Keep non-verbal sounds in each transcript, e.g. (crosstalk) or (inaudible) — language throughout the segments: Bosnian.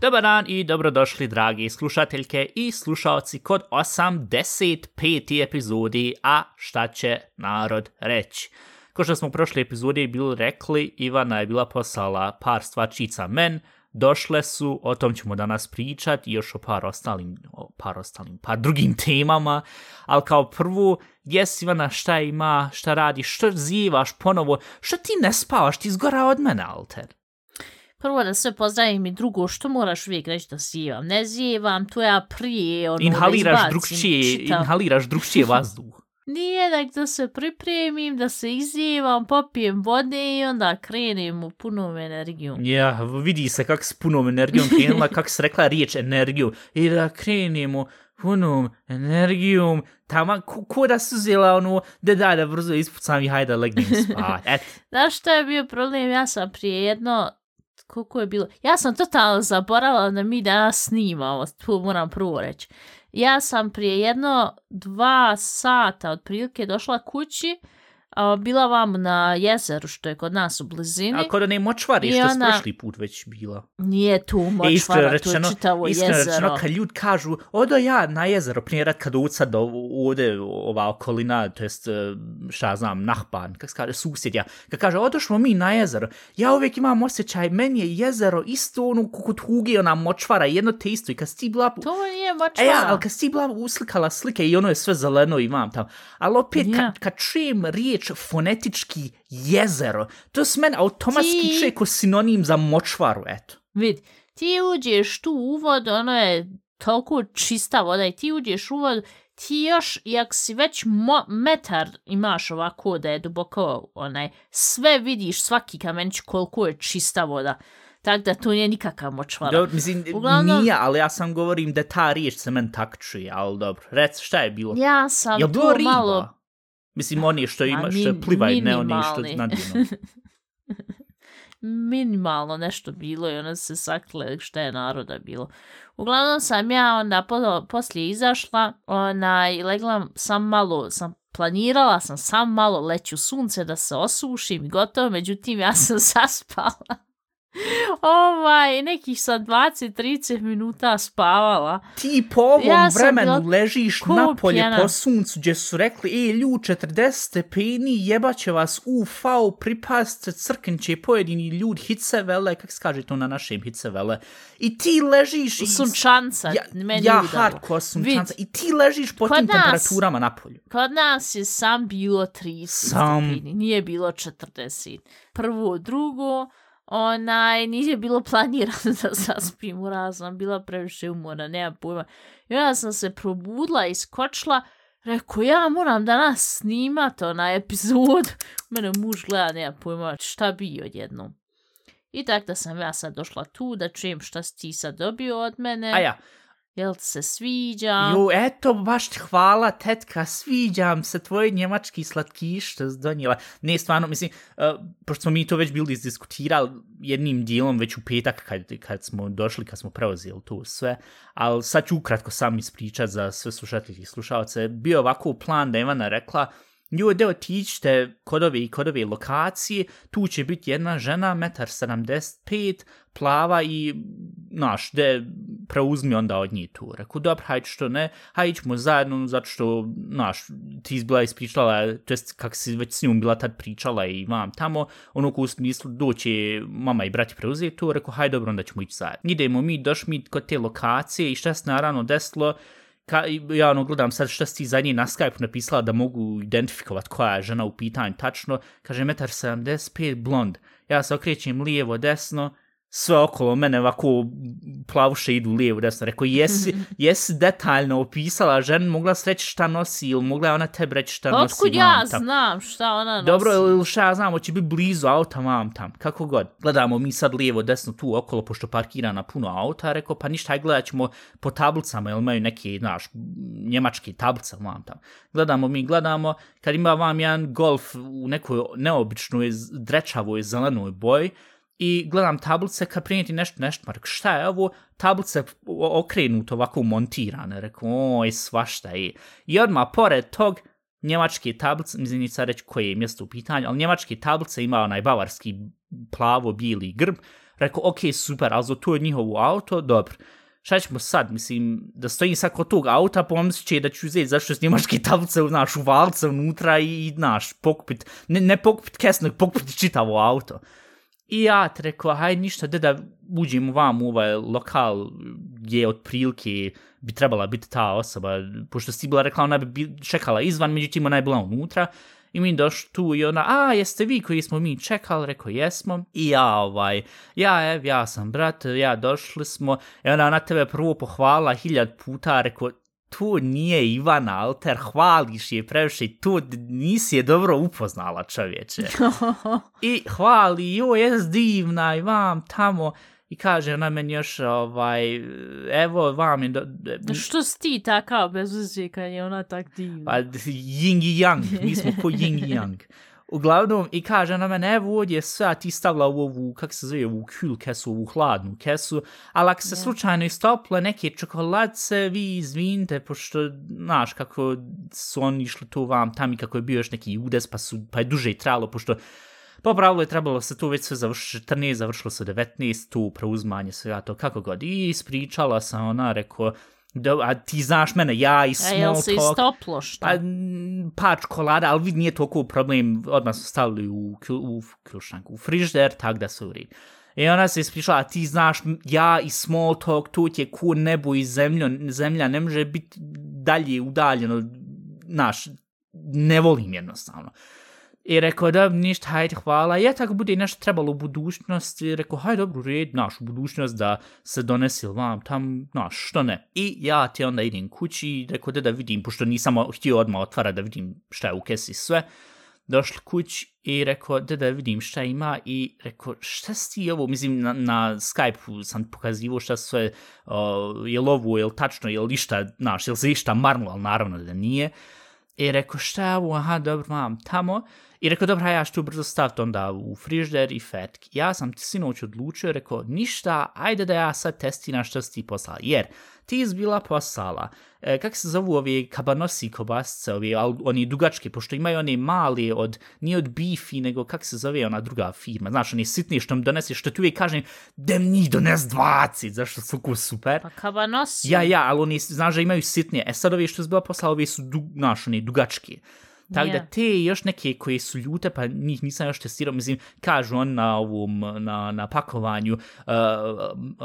Dobar dan i dobrodošli dragi slušateljke i slušalci kod 85. epizodi A šta će narod reći. Ko što smo u prošloj epizodi bili rekli, Ivana je bila poslala par stvačica men, došle su, o tom ćemo danas pričati, još o par ostalim, o par ostalim, par drugim temama, ali kao prvu, jes Ivana šta ima, šta radi, što zivaš ponovo, što ti ne spavaš, ti zgora od mene, Alter. Prvo da sve pozdravim i drugo, što moraš uvijek reći da zivam? Ne zivam, to ja prije, ono, Inhaliraš drugčije, čitav. inhaliraš drugčije vazduh. Nije da, da se pripremim, da se izzivam, popijem vode i onda krenem u punom energijom. Ja, vidi se kak s punom energijom krenula, kak se rekla riječ energiju. I da krenemo punom energijom, tamo, ko, ko da su zela ono, da daj da brzo ispucam i hajde da legnem spavat. Et, (laughs) Znaš šta je bio problem? Ja sam prije jedno, koliko je bilo? Ja sam totalno zaboravila da mi danas snimamo, tu moram prvo reći. Ja sam prije jedno dva sata otprilike došla kući, a, bila vam na jezeru što je kod nas u blizini. a kod one močvari I što ona- prošli put već bila. Nije tu E, močvara, iskreno tu je čitavo iskreno jezero. rečeno, kad ljudi kažu, odo ja na jezero, prije rad kad ucad ovdje ova okolina, to jest, e, šta znam, nahban, kak se kaže, susjedja, kad kaže, odošmo mi na jezero, ja uvijek imam osjećaj, meni je jezero isto ono kukut hugi, ona močvara, jedno te isto, i kad si bila... To nije E močvara. ja, ali kad si bila uslikala slike i ono je sve zeleno imam tamo. Ali opet, kad, kad čujem riječ fonetički jezero, to s meni automatski Ti- čuje ko sinonim za močvaru, eto. Vid, ti uđeš tu u vodu, ono je toliko čista voda i ti uđeš u vodu, ti još, jak si već mo metar imaš ovako da je duboko, onaj, sve vidiš, svaki kamenč koliko je čista voda. Tako da to nije nikakav močvara. Dobro, mislim, Uglavnom- nije, ali ja sam govorim da ta riječ se meni tak čuje, ali dobro. Rec, šta je bilo? Ja sam je to riba? malo... Mislim, oni što Ma, ima, što min- plivaju, ne oni što nadjeno. (laughs) minimalno nešto bilo i ono se sakle šta je naroda bilo. Uglavnom sam ja onda po, poslije izašla ona, i legla sam malo, sam planirala sam sam malo leći u sunce da se osušim i gotovo, međutim ja sam (laughs) zaspala. Ovaj, nekih sam 20-30 minuta spavala. Ti po ovom Ja vremenu bila ležiš napolje pijana. po suncu gdje su rekli, e, lju, 40 stepeni, jebaće vas UV, pripast, crknće pojedini ljud, hitsevele, kak se kaže to na našem hitsevele, i ti ležiš i... Sunčanca, ja, meni ja hardcore sunčanca, Vid. i ti ležiš po Kod tim nas- temperaturama napolju. Kod nas je sam bilo 30 Sam. stepeni, nije bilo 40. Prvo, drugo, onaj, nije bilo planirano da (laughs) zaspim u raz, bila previše umora, nema pojma. I onda sam se probudila i skočila, rekao, ja moram danas snimat onaj epizod. (laughs) Mene muž gleda, nema pojma, šta bi odjednom. I tako da sam ja sad došla tu da čujem šta si ti sad dobio od mene. A ja, Jel ti se sviđa? Jo, eto, baš ti hvala, tetka, sviđam se tvoj njemački slatkiš što donijela. Ne, stvarno, mislim, uh, pošto smo mi to već bili izdiskutirali jednim dijelom već u petak kad, kad smo došli, kad smo preuzeli tu sve, ali sad ću ukratko sam ispričat za sve slušatelji i slušalce. Bio je ovako plan da Ivana rekla, Ljudi, otićite kod ove i kod ove lokacije, tu će biti jedna žena, metar 75, plava i, naš, de preuzmi onda od njih tu. Reku, dobro, hajde što ne, hajde ćemo zajedno, zato što, naš, ti izbila ispričala, to jest kak si već s njom bila tad pričala i vam tamo, ono ko u smislu doće mama i brati preuzeti tu, reku, hajde dobro, onda ćemo ići zajedno. Idemo mi, došli mi kod te lokacije i šta se naravno desilo, ka, ja ono gledam sad šta si ti zadnji na Skype napisala da mogu identifikovat koja je žena u pitanju tačno, kaže 1,75 blond, ja se okrećem lijevo, desno, sve okolo mene ovako plavuše idu lijevo, desno, rekao, jesi, (laughs) jesi detaljno opisala ženu, mogla se reći šta nosi ili mogla ona tebi reći šta nosi, Otkud ja tam. znam šta ona nosi? Dobro, ili šta ja znam, hoće biti blizu auta, mam tam, kako god. Gledamo mi sad lijevo, desno tu okolo, pošto parkira na puno auta, rekao, pa ništa, aj gledat ćemo po tablicama, jel imaju neke, znaš, njemačke tablice, mam tam. Gledamo mi, gledamo, kad ima vam jedan golf u nekoj neobičnoj, drečavoj, zelenoj boji, i gledam tablice, kad prinijeti nešto, nešto, Mark, šta je ovo? Tablice okrenuto ovako montirane, rekao, oj, svašta je. I odmah, pored tog, njemačke tablice, mislim, nisam reći koje je mjesto u pitanju, ali njemačke tablice ima onaj bavarski plavo-bijeli grb, rekao, ok, super, ali za to je njihovo auto, dobro. Šta ćemo sad, mislim, da stojim sad kod tog auta, pomislit će da ću uzeti zašto s njemačke tablice, znaš, u valce unutra i, znaš, pokupit, ne, ne pokupit kesnog, pokupit čitavo auto. I ja te rekao, hajde ništa, da da uđem vam u ovaj lokal gdje otprilike bi trebala biti ta osoba, pošto si bila rekla, ona bi čekala izvan, međutim ona je bila unutra. I mi došli tu i ona, a jeste vi koji smo mi čekali, rekao jesmo. I ja ovaj, ja ev, ja sam brat, ja došli smo. I ona na tebe prvo pohvala hiljad puta, rekao, tu nije Ivana Alter, hvališ je previše, tu nisi je dobro upoznala čovječe. (laughs) I hvali, jo, jes divna i vam tamo. I kaže ona meni još, ovaj, evo vam je... Do, Što si ti takav bez uzije kad je ona tak divna? Pa yin i yang, mi smo ko yin i yang. (laughs) Uglavnom, i kaže ona mene, evo ovdje sve, a ti stavila u ovu, kak se zove, u kül kesu, u hladnu kesu, ali ako se yeah. slučajno istople neke čokoladce, vi izvinite, pošto, znaš, kako su oni išli tu vam tam i kako je bio još neki udes, pa, su, pa je duže i tralo, pošto Po pravilu je trebalo se tu već sve završiti, 14, završilo se 19, tu preuzmanje svega to kako god. I ispričala sam ona, rekao, Do, a ti znaš mene, ja i small talk. A jel se istoplo šta? Pa, pa čokolada, ali vid nije toliko problem, odmah su stavili u, u, u, u frižder, tak da se uri. I ona se ispričala, a ti znaš, ja i small talk, tu ti je ku nebo i zemljo, zemlja, ne može biti dalje udaljeno, znaš, ne volim jednostavno. I rekao, da, ništa, hajde, hvala. Ja tako bude nešto trebalo u budućnosti. Rekao, hajde, dobro, red, naš, u budućnost da se donesi vam tam, naš, što ne. I ja ti onda idem kući, rekao, da da vidim, pošto nisam htio odmah otvara da vidim šta je u kesi sve. Došli kući i rekao, da da vidim šta ima i rekao, šta si ovo, mislim, na, na Skype-u sam pokazivo šta sve, uh, je li ovo, je li tačno, je li išta, naš, je li se išta marnulo, ali naravno da nije. I rekao, šta je ovo, aha, dobro, mam, tamo. I rekao, dobra, ja ću brzo staviti onda u frižder i fetk. Ja sam ti sinoć odlučio, rekao, ništa, ajde da ja sad testiram što si ti poslala. Jer ti izbila poslala, e, kak se zovu ovi kabanosi kobasce, ovi, oni dugački, pošto imaju oni mali od, nije od bifi, nego kak se zove ona druga firma. Znaš, oni sitni što mi donesi, što ti uvijek kažem, dem njih dones 20, zašto su ku super. Pa kabanosi. Ja, ja, ali oni, znaš, da imaju sitnije. E sad ovi što izbila poslala, ovi su, du, znaš, oni dugački. Tako yeah. da te još neke koje su ljute, pa njih nisam još testirao, mislim, kažu on na ovom, na, na pakovanju, uh,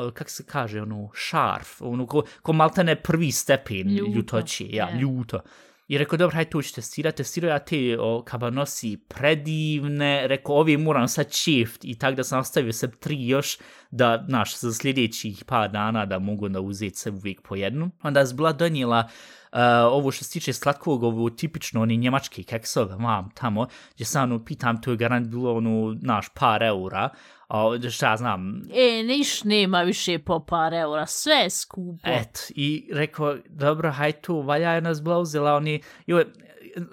uh, kak se kaže, ono, šarf, ono, ko, ko maltene prvi stepen ljuto. ljutoći, ja, yeah. ljuto. I rekao, dobro, hajde to ću testirati. Testirao ja te o, kabanosi predivne. Rekao, ovi moram sad shift. I tako da sam ostavio se tri još da, znaš, za sljedećih par dana da mogu da uzeti se uvijek po jednu. Onda je bila donijela uh, ovo što se tiče slatkog, ovo tipično, oni njemački keksove, mam, tamo, gdje sam ono, pitam, to je garant bilo, ono, naš, par eura, a šta znam... E, niš nema više po par eura, sve je skupo. Et, i rekao, dobro, haj tu, valja je nas bila uzela, oni, joj,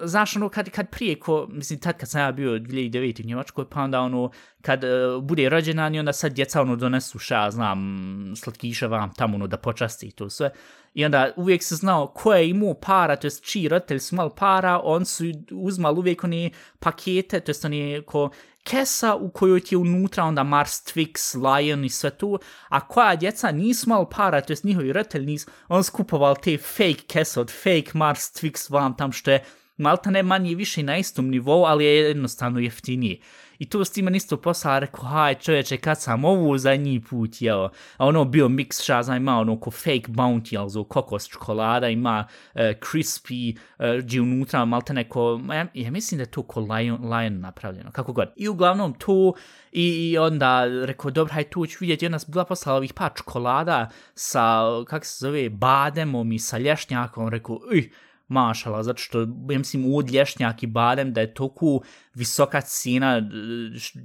znaš, ono, kad, kad prije, ko, mislim, tad kad sam ja bio 2009. u Njemačkoj, pa onda, ono, kad uh, bude rođena, i onda sad djeca, ono, donesu ša, znam, slatkiša vam tamo, ono, da počasti i to sve. I onda uvijek se znao ko je imao para, to jest čiji roditelj su imali para, on su uzmali uvijek one pakete, to jest one ko kesa u kojoj ti je unutra onda Mars, Twix, Lion i sve to, a koja djeca nisu imali para, to jest njihovi roditelji nisu, on skupoval te fake kese od fake Mars, Twix vam tam što je malta ne manje više na istom nivou, ali je jednostavno jeftinije. I to s time isto posla rekao, haj čovječe, kad sam ovo zadnji put jeo, a ono bio mix šaza, ima ono ko fake bounty, ali zo kokos čokolada, ima uh, crispy, uh, gdje unutra malte neko, ja, ja mislim da je to ko lion, lion napravljeno, kako god. I uglavnom tu, i, i onda rekao, dobro, haj tu ću vidjeti, jedna bila poslala ovih pa čokolada sa, kak se zove, bademom i sa lješnjakom, rekao, uj, mašala, zato što, ja mislim, u lješnjak i badem da je toku visoka cena, e,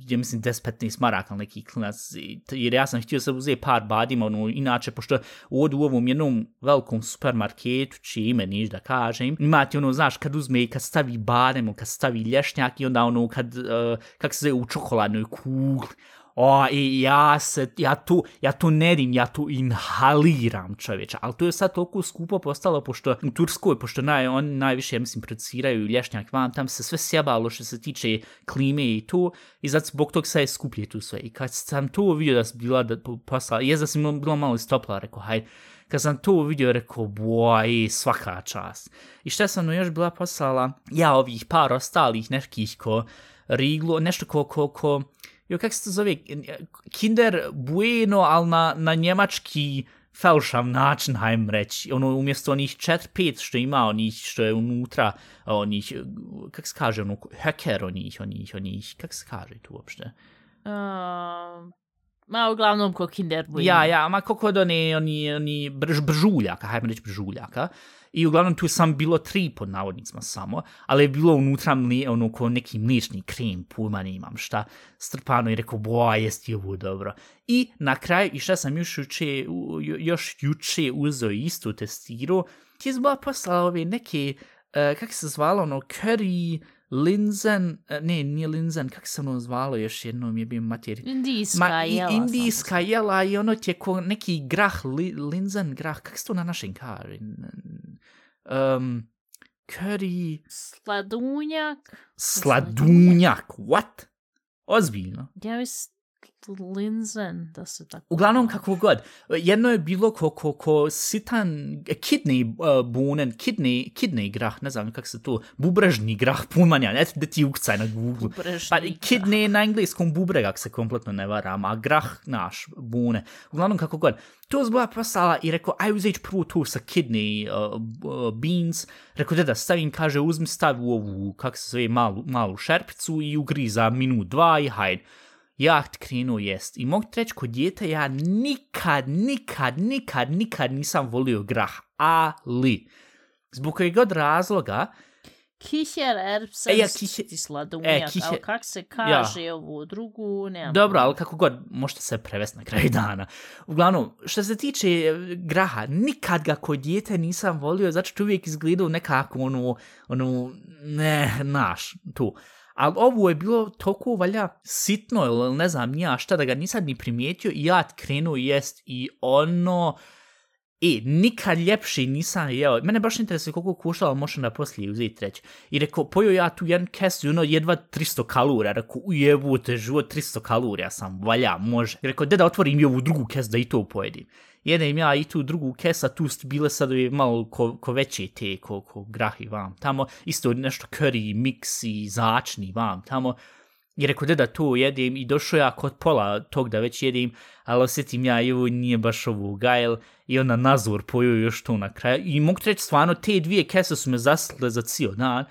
ja mislim, 10-15 maraka ili neki klinac, jer ja sam htio se uzeti par badima, ono, inače, pošto odu u ovom jednom velikom supermarketu, čije ime niš da kažem, imate ono, znaš, kad uzme i kad stavi badem, kad stavi lješnjak i onda ono, kad, uh, kak se zove, u čokoladnoj kugli, O, i ja se, ja tu, ja tu nedim, ja tu inhaliram čovječa, ali to je sad toliko skupo postalo, pošto u Turskoj, pošto naj, oni najviše, ja mislim, produciraju lješnjak van, tam se sve sjebalo što se tiče klime i tu, i zato zbog tog sad je skuplje tu sve. I kad sam to vidio da sam bila da poslala, je da sam bilo malo istopla, rekao, hajde, kad sam to vidio, rekao, boj, svaka čast. I šta sam još bila poslala? Ja, ovih par ostalih nekih ko riglo, nešto ko, ko, ko, jo, se to zove, Kinder Bueno, ali na, na njemački felšav način, hajm reći, ono, umjesto onih 4-5 što ima, onih što je unutra, onih, kak se kaže, ono, hacker onih, onih, onih, kak se kaže tu uopšte? Uh, ma, uglavnom ko Kinder Bueno. Ja, ja, ma kako od oni, oni, oni brž, bržuljaka, hajmo reći bržuljaka, I uglavnom tu sam bilo tri pod navodnicima samo, ali je bilo unutra mli, ono ko neki mlični krem, pojma ne imam šta, strpano i rekao, boa, jest ovo dobro. I na kraju, i šta sam još juče, još juče uzeo isto testirao, ti je zbog poslala ove neke, uh, kak se zvalo, ono, curry, linzen, uh, ne, nije linzen, kak se ono zvalo još jednom je bio materi. Indijska Ma, i- jela. Indijska jela i ono ti je ko neki grah, li, linzen grah, kak se to na našem kaže? Um, curry, Sladunjak. sladunjak, what? Ozbiljno. Ja mislim, linzen, da se tako... Uglavnom, kako god, jedno je bilo ko, ko, ko sitan kidney uh, bunen, kidney, kidney grah, ne znam kako se to, bubrežni grah, pumanja, ne da ti ukcaj na Google. Bubrežni Pa grah. kidney na engleskom bubreg, ako se kompletno ne varam, a grah naš, bune. Uglavnom, kako god, to zboja poslala i rekao, aj uzeć prvo to sa kidney uh, uh, beans, rekao, da stavim, kaže, uzmi stavi u ovu, kako se zove, malu, malu šerpicu i ugri za minut, dva i hajde ja krenuo jest. I mogu reći, kod djeta ja nikad, nikad, nikad, nikad nisam volio grah. Ali, zbog kojeg god razloga, Kiher Erbsen, E, ja, ti sladunjak, e, ali kak se kaže ovo drugu, nemam. dobro, ali kako god, možete se prevesti na kraju dana. Uglavnom, što se tiče e, graha, nikad ga kod djete nisam volio, zato što uvijek izgledao nekako ono, ono, ne, naš, tu. Ali ovo je bilo toliko valja sitno ili ne znam nija šta da ga nisam ni primijetio i ja krenuo jest i ono... E, nikad ljepši nisam jeo. Mene baš interesuje koliko koštalo, možda da poslije uzeti treći. I rekao, pojio ja tu jedan kes ono jedva 300 kalorija. Rekao, ujebute, život 300 kalorija sam, valja, može. I rekao, da otvorim i ovu drugu kes da i to pojedim. Jedem ja i tu drugu kesa, tu bile sad malo ko, ko veće te, ko, ko grahi vam tamo. Isto nešto curry, mix i začni vam tamo. I rekao, da to jedem i došao ja kod pola tog da već jedem, ali osjetim ja i ovo nije baš ovo gajel i onda nazor pojio još to na kraju. I mogu reći stvarno, te dvije kese su me zasle za cijel dan.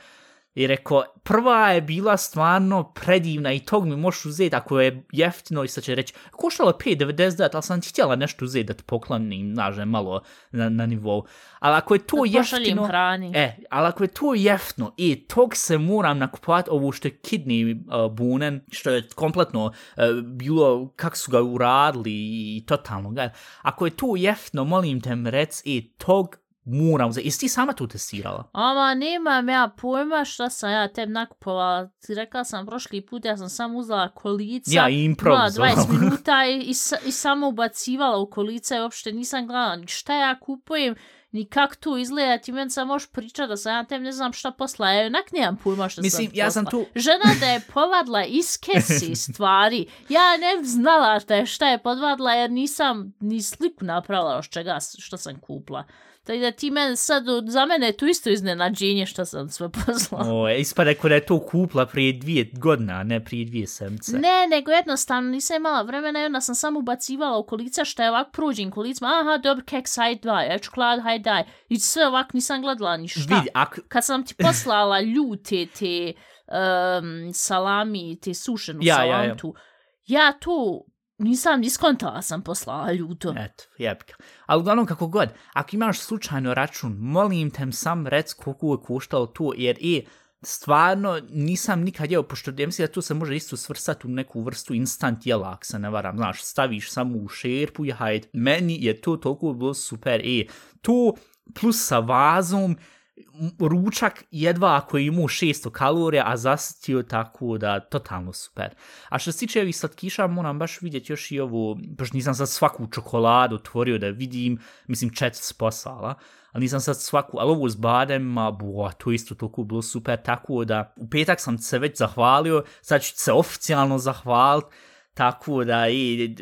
I rekao, prva je bila stvarno predivna i tog mi možeš uzeti ako je jeftino i sad će reći, koštalo je 5,99, ali sam ti htjela nešto uzeti da ti poklonim, znaš, malo na, na nivou. Ali ako je to Da jeftino... hrani. E, ali ako je to jeftno, i tog se moram nakupovati ovo što je kidney uh, bunen, što je kompletno uh, bilo, kako su ga uradili i totalno ga. Ako je to jeftno, molim te mi rec, i tog moram uzeti. Jesi ti sama to testirala? Ama nemam ja pojma šta sam ja tebi nakupovala. Ti rekla sam prošli put, ja sam samo uzela kolica. Ja improvizovala. imala 20 minuta i, i, i samo ubacivala u kolica i uopšte nisam gledala ni šta ja kupujem, ni kak to izgleda. Ti meni sam možeš pričati da sam ja tebi ne znam šta posla. Ja onak nemam pojma šta Mislim, sam ja sam posla. tu- Žena da je povadla iz kesi (laughs) stvari. Ja ne znala šta je, šta je podvadla jer nisam ni sliku napravila od čega što sam kupla. Tako da ti meni sad, za mene je tu isto iznenađenje što sam sve poslala. O, ispada da je to kupla prije dvije godina, ne prije dvije sedmice. Ne, nego jednostavno nisam imala vremena i onda sam samo ubacivala u kolica što je ovak prođim kolicima. Aha, dobro, keks, hajde daj, ja ću klad, hajde daj. I sve ovak nisam gledala ni šta. Vidi, ako, Kad sam ti poslala (laughs) ljute te um, salami, te sušenu Ja, ja, ja. salamtu, ja tu nisam iskontala sam poslala ljuto. Eto, jebika. Ali uglavnom kako god, ako imaš slučajno račun, molim te sam rec koliko je koštalo to, jer i stvarno nisam nikad jeo, pošto ja mislim da tu se može isto svrstati u neku vrstu instant jela, ako se ne varam, znaš, staviš samo u šerpu i hajde. Meni je to toliko bilo super, e, to plus sa vazom, ručak jedva ako je imao 600 kalorija, a zasitio tako da totalno super. A što se tiče ovih slatkiša, moram baš vidjeti još i ovu, pošto nisam sad svaku čokoladu otvorio da vidim, mislim četiri sposala, ali nisam sad svaku, ali ovo s bademima, bo, to isto toliko bilo super, tako da u petak sam se već zahvalio, sad ću se oficijalno zahvaliti, tako da i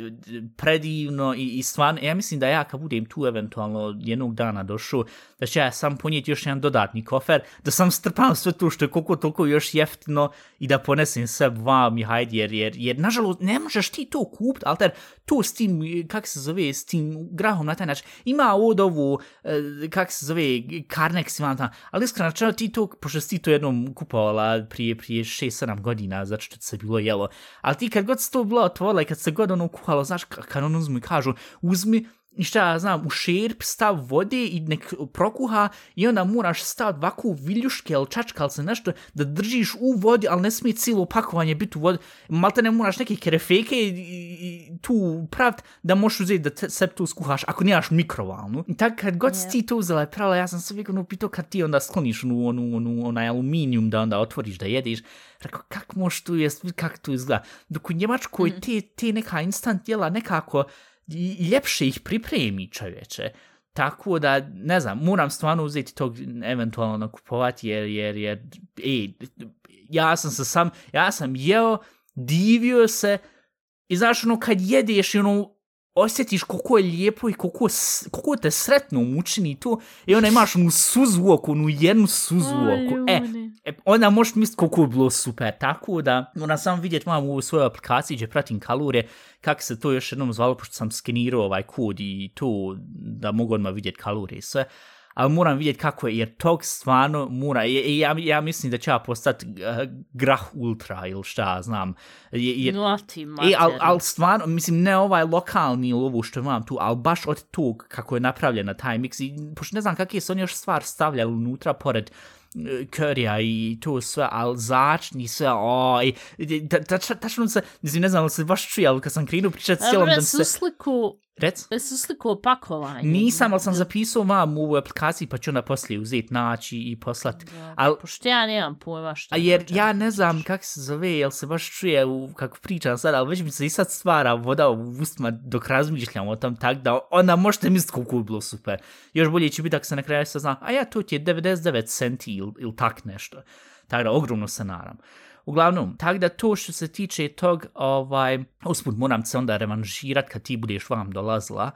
predivno i, i stvarno, ja mislim da ja kad budem tu eventualno jednog dana došao, da ću ja sam ponijeti još jedan dodatni kofer, da sam strpam sve to što je koliko toliko još jeftino i da ponesem sve vam i hajde, jer, jer, jer nažalost ne možeš ti to kupiti, alter to s tim, kak se zove, s tim grahom na taj način, ima od ovu, eh, kak se zove, Carnex ima tam, ali iskreno rečeno ti to, pošto si ti to jednom kupovala prije, prije 6-7 godina, zato što se bilo jelo, ali ti kad god se to bilo otvorila i kad se god ono kuhalo, znaš, kad ono uzmi, kažu, uzmi, šta ja znam, u šerp stav vode i nek prokuha i onda moraš staviti ovako viljuške ili čačkalce, nešto da držiš u vodi, ali ne smije cijelo pakovanje biti u vodi. Malte ne moraš neke kerefeke i, i, i tu pravit da možeš uzeti da te, sebi to skuhaš ako nemaš mikrovalnu. I tako kad god si ti to uzela i pravila, ja sam se uvijek ono pitao kad ti onda skloniš onu, onu, onu, onaj aluminijum da onda otvoriš da jedeš. Rekao, kak možeš tu jest, kak to izgleda. Dok u Njemačkoj mm. te, te neka instant jela nekako ljepše ih pripremi čovječe. Tako da, ne znam, moram stvarno uzeti tog eventualno nakupovati jer, jer, jer, ej, ja sam se sam, ja sam jeo, divio se i znaš ono kad jedeš i ono osjetiš koliko je lijepo i koliko, koliko te sretno učini to i onda imaš onu suzu u oku, onu jednu suzu u oku. E, E, onda možeš misliti koliko je bilo super, tako da moram samo vidjeti mam u svojoj aplikaciji gdje pratim kalorije, kako se to još jednom zvalo, pošto sam skenirao ovaj kod i to da mogu odmah vidjeti kalorije i sve, ali moram vidjeti kako je, jer tog stvarno mora, i ja, ja mislim da će ja postati uh, grah ultra ili šta, znam, je, jer, No ti E, ali al stvarno, mislim, ne ovaj lokalni ili ovo što imam tu, ali baš od tog kako je napravljena taj miks. I, pošto ne znam kakve su oni još stvar stavljali unutra, pored e, currya i to sve, ali začni sve, oj, ta- ta- tačno se, mislim, ne znam, ali se baš čuje, ali kad sam krenuo pričati s cijelom Dobro, da su se... sliku, Rec? su sliku opakovanje. Nisam, ali sam zapisao mam u aplikaciji, pa ću onda poslije uzeti, naći i poslati. Ali Pošto ja nemam pojma šta. A jer ja ne znam kako se zove, jel se baš čuje u, kako pričam sad, ali već mi se i sad stvara voda u ustima dok razmišljam o tom, tak da onda možete misliti koliko je bilo super. Još bolje će biti ako se na kraju se zna, a ja to ti je 99 centi ili il tak nešto. Tako da ogromno se naram. Uglavnom, tako da to što se tiče tog, ovaj, usput moram se onda revanžirat kad ti budeš vam dolazila,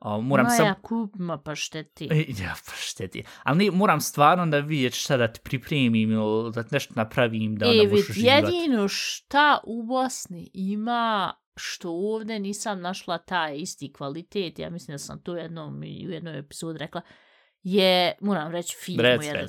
o, moram Ma sam... kupima pa šteti. E, Ja, pa šteti. Ali ne, moram stvarno da vidjeti šta da ti pripremim ili da nešto napravim da onda E, možeš vid, jedino šta u Bosni ima što ovdje nisam našla taj isti kvalitet, ja mislim da sam to jednom u jednoj epizodi rekla, je, moram reći, film Rec, jedan,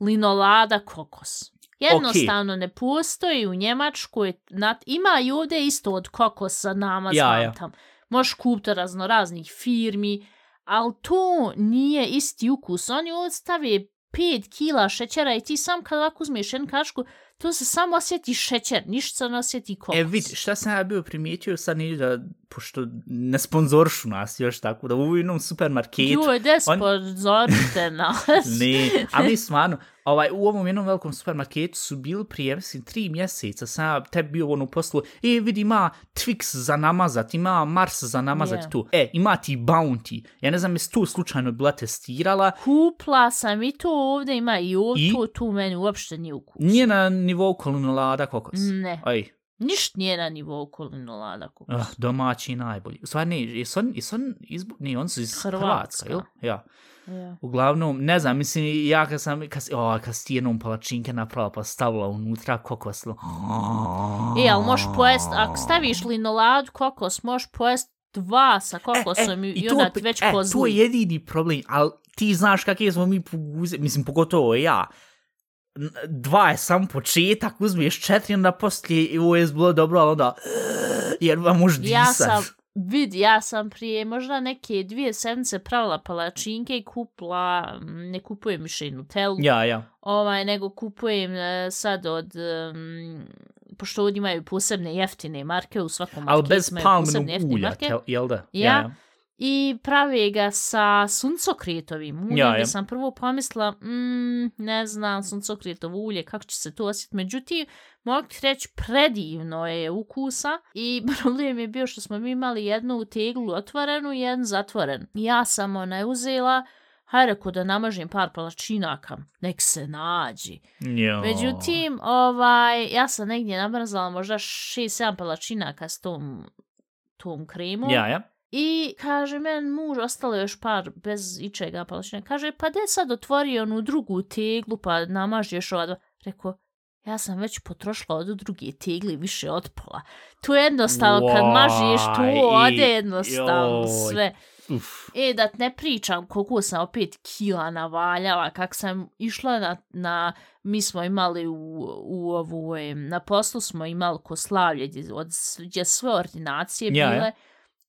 linolada kokos. Jednostavno ne postoji u Njemačkoj, nat, ima i ovdje isto od kokosa nama Ja, znam ja. tam. Možeš kupiti razno raznih firmi, ali to nije isti ukus. Oni odstave 5 kila šećera i ti sam kad ovako uzmeš jednu kašku, to se samo osjeti šećer, ništa se ne osjeti kokos. E, vidi, šta sam ja bio primijetio, sad nije da, pošto ne sponzoršu nas još tako, da u jednom supermarketu, Joj, de sponzorite (laughs) nas. ne, ali stvarno, ovaj, u ovom jednom velikom supermarketu su bili prije, mislim, tri mjeseca, sam tebi bio ono poslu, e, vidi, ima Twix za namazat, ima Mars za namazat Je. tu, e, ima ti Bounty, ja ne znam, jesi tu slučajno bila testirala, Kupla sam i to ovdje ima i ovdje, I? to tu meni uopšte nije ukus. nije na nivou kolonolada kokos. Ne, Aj, ništa nije na nivou kolinolada kokos. uh, domaći najbolji. U stvari, ne, jesu on, jesu on izbu... Ne, on su iz Hrvatska. Hrvatska, jel? Ja. Ja. Uglavnom, ne znam, mislim, ja kad sam, kad, o, kad si jednom palačinke napravila pa stavila unutra kokos, E, ali možeš pojest, ako staviš linoladu kokos, možeš pojest dva sa kokosom i, i onda već e, pozli. to je jedini problem, ali ti znaš kakve smo mi poguze, mislim, pogotovo ja, dva je sam početak, uzmeš četiri, onda poslije, i ovo je bilo dobro, ali onda, jer vam možeš disat. Ja sam, vid, ja sam prije možda neke dvije sedmice pravila palačinke i kupla, ne kupujem više Nutellu, Ja, ja. ovaj, nego kupujem e, sad od, um, pošto ovdje imaju posebne jeftine marke u svakom Ali bez jeftine ulja, marke. jel da? Ja. I prave ga sa suncokrijetovim uljem, Ja, ja. sam prvo pomislila, mm, ne znam, suncokretovo ulje, kako će se to osjetiti. Međutim, mogu ti reći, predivno je ukusa i (laughs) problem je bio što smo mi imali jednu teglu otvorenu i jednu zatvoren. Ja sam ona uzela, hajde reko da namažem par palačinaka, nek se nađi. Jo. Međutim, ovaj, ja sam negdje namrzala možda 6-7 palačinaka s tom, tom kremom. Ja, ja. I kaže men muž, ostalo je još par bez ičega palačina. Kaže, pa de sad otvori onu drugu teglu, pa namaži još ova dva. Rekao, ja sam već potrošila od druge tegli više od pola. Tu jednostavno, kad Why? mažiš, tu ode jednostavno joj. sve. Uf. E, da ne pričam koliko sam opet kila navaljala, kak sam išla na, na mi smo imali u, u ovu, na poslu smo imali ko slavlje, gdje, od, gdje sve ordinacije Ja, bile. ja.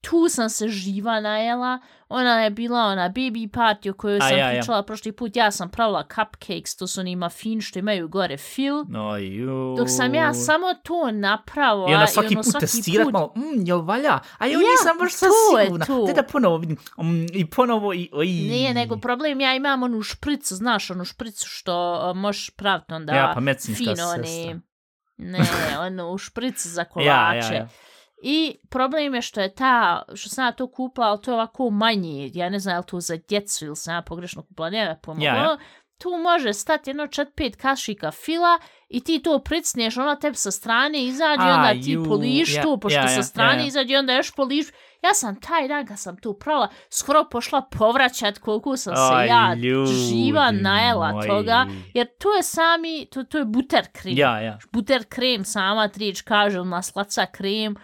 Tu sam se živa najela, ona je bila ona baby party o kojoj sam ja, ja. pričala prošli put, ja sam pravila cupcakes, to su oni muffin što imaju gore fil, No, ju. dok sam ja samo to napravila I onda svaki ono, put testirat malo, mm, jel valja? A jo, Ja, nisam baš je sigurna. to. Te da ponovo vidim. Mm, I ponovo i... Oj. Nije, nego problem, ja imam onu špricu, znaš, onu špricu što uh, možeš praviti onda Ja, pa medicinska fino, sestra. ne, (laughs) onu špricu za Ja, kolače. ja, ja. I problem je što je ta, što sam ja to kupila, ali to je ovako manje, ja ne znam je li to za djecu ili sam ja pogrešno kupila, nema pojma. Ja, ja. Ono, Tu može stati jedno čet pet kašika fila i ti to pricneš, ona tebi sa strane izađe A, onda ti ju, poliš ja, to, pošto ja, ja, sa strane ja, ja. izađe onda još poliš. Ja sam taj dan kad sam to prala, skoro pošla povraćat koliko sam se Aj, ja ljudi živa najela moji. toga, jer to je sami, to, to je buter krem Ja, ja. buter krem sama trič kaže na slaca krem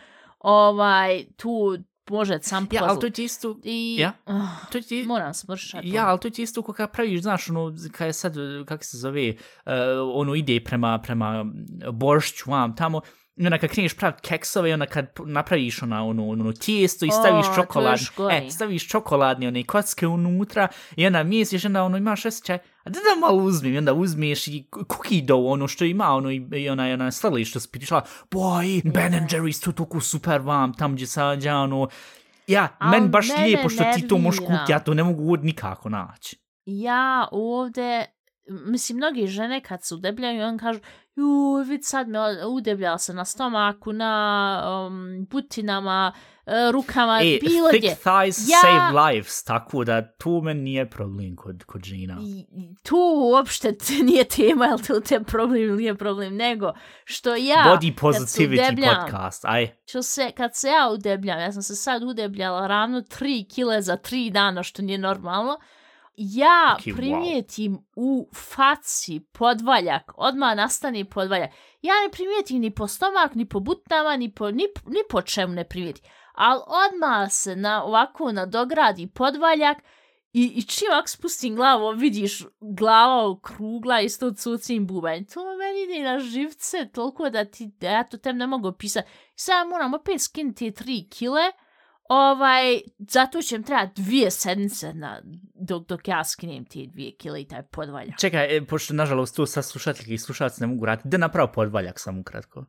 ovaj tu može sam Ja, ali puzzle. to ti isto... i Ja. ah, To ti... moram smršati Ja, ali to ti isto kako praviš, znaš, ono, kada je sad, kako se zove, uh, ono ide prema, prema boršću, vam, tamo, i onda kad kreneš praviti keksove, i onda kad napraviš ona, ono, ono tijesto i staviš to je čokolad, još gore. e, staviš čokoladne one kocke unutra i onda misliš, onda ono imaš osjećaj, a da da malo uzmem, i onda uzmeš i cookie dough, ono što ima, ono, i, i ona, ona sladili što si pitišla, boj, Ben and Jerry's, to toliko super vam, tam gdje sađa, ono, ja, Al meni baš lijepo što ti to možeš nervira. kupiti, ja to ne mogu od nikako naći. ja ovde mislim, mnogi žene kad se udebljaju, on kažu, ju, vid sad me udebljala se na stomaku, na um, butinama, e, rukama, E, bilo thick gdje. thighs Ja- save lives, tako da tu meni nije problem kod, kod žena. Tu uopšte (laughs) nije tema, jel to te problem ili nije problem, nego što ja, Body positivity udebljam, podcast, aj. Što se, kad se ja udebljam, ja sam se sad udebljala ravno 3 kile za 3 dana, što nije normalno, ja Ok, wow. primijetim u faci podvaljak, odmah nastane podvaljak. Ja ne primijetim ni po stomak, ni po butnama, ni po, ni, ni po čemu ne primijetim. Ali odmah se na, ovako nadogradi podvaljak i, i čim ako spustim glavu, vidiš glava okrugla isto cucim bubanj. To meni ide na živce toliko da ti, da ja to tem ne mogu opisati. Sad moram opet skinuti tri kile, ovaj, zato će mi trebati dvije sedmice na, dok, dok ja skinem ti dvije kile i taj podvaljak. Čekaj, e, pošto nažalost tu sad slušateljki i slušalci ne mogu raditi, da napravo podvaljak sam ukratko.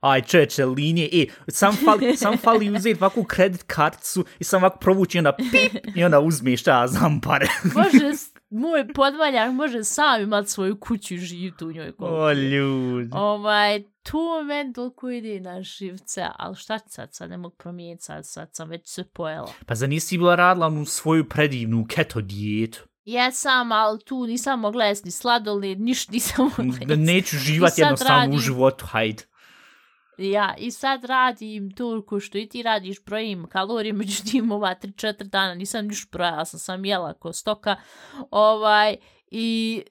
Aj, čeče, linije, e, sam fali, sam fali uzeti ovakvu kredit karticu i sam ovako provući onda pip i onda uzmeš šta ja znam pare. (laughs) Može, moj podvaljak može sam imat svoju kuću i živjeti u njoj. koliko o, ljudi. Ovaj, tu meni toliko ide na živce, ali šta ću sad, sad ne mogu promijeniti, sad, sad sam već sve pojela. Pa za nisi bila radila onu svoju predivnu keto dijetu? Jesam, ali tu nisam mogla jesti ni sladoled, niš nisam mogla jesti. Neću živati jednostavno u radim- životu, hajde. Ja, i sad radim toliko što i ti radiš, brojim kalorije, međutim ova 3-4 dana nisam niš brojala, sam sam jela ko stoka, ovaj, i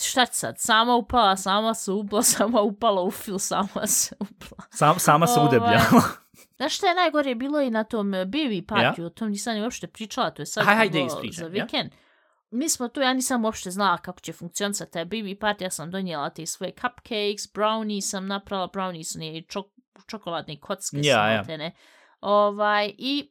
šta ću sad, sama upala, sama se upala, (laughs) sama upala u fil, sama se upala. Sam, sama se Ovaj, udebljala. (laughs) Znaš šta je najgore bilo i na tom eh, baby partiju, o tom nisam ni uopšte pričala, to je sad Haj, hajde, ispričaj, za ja. Mi smo tu, ja nisam uopšte znala kako će funkcionisati taj baby party, ja sam donijela te svoje cupcakes, brownie sam napravila, brownie su nije čok čokoladne kocke Ja, ja, ja. samotene. Ovaj, i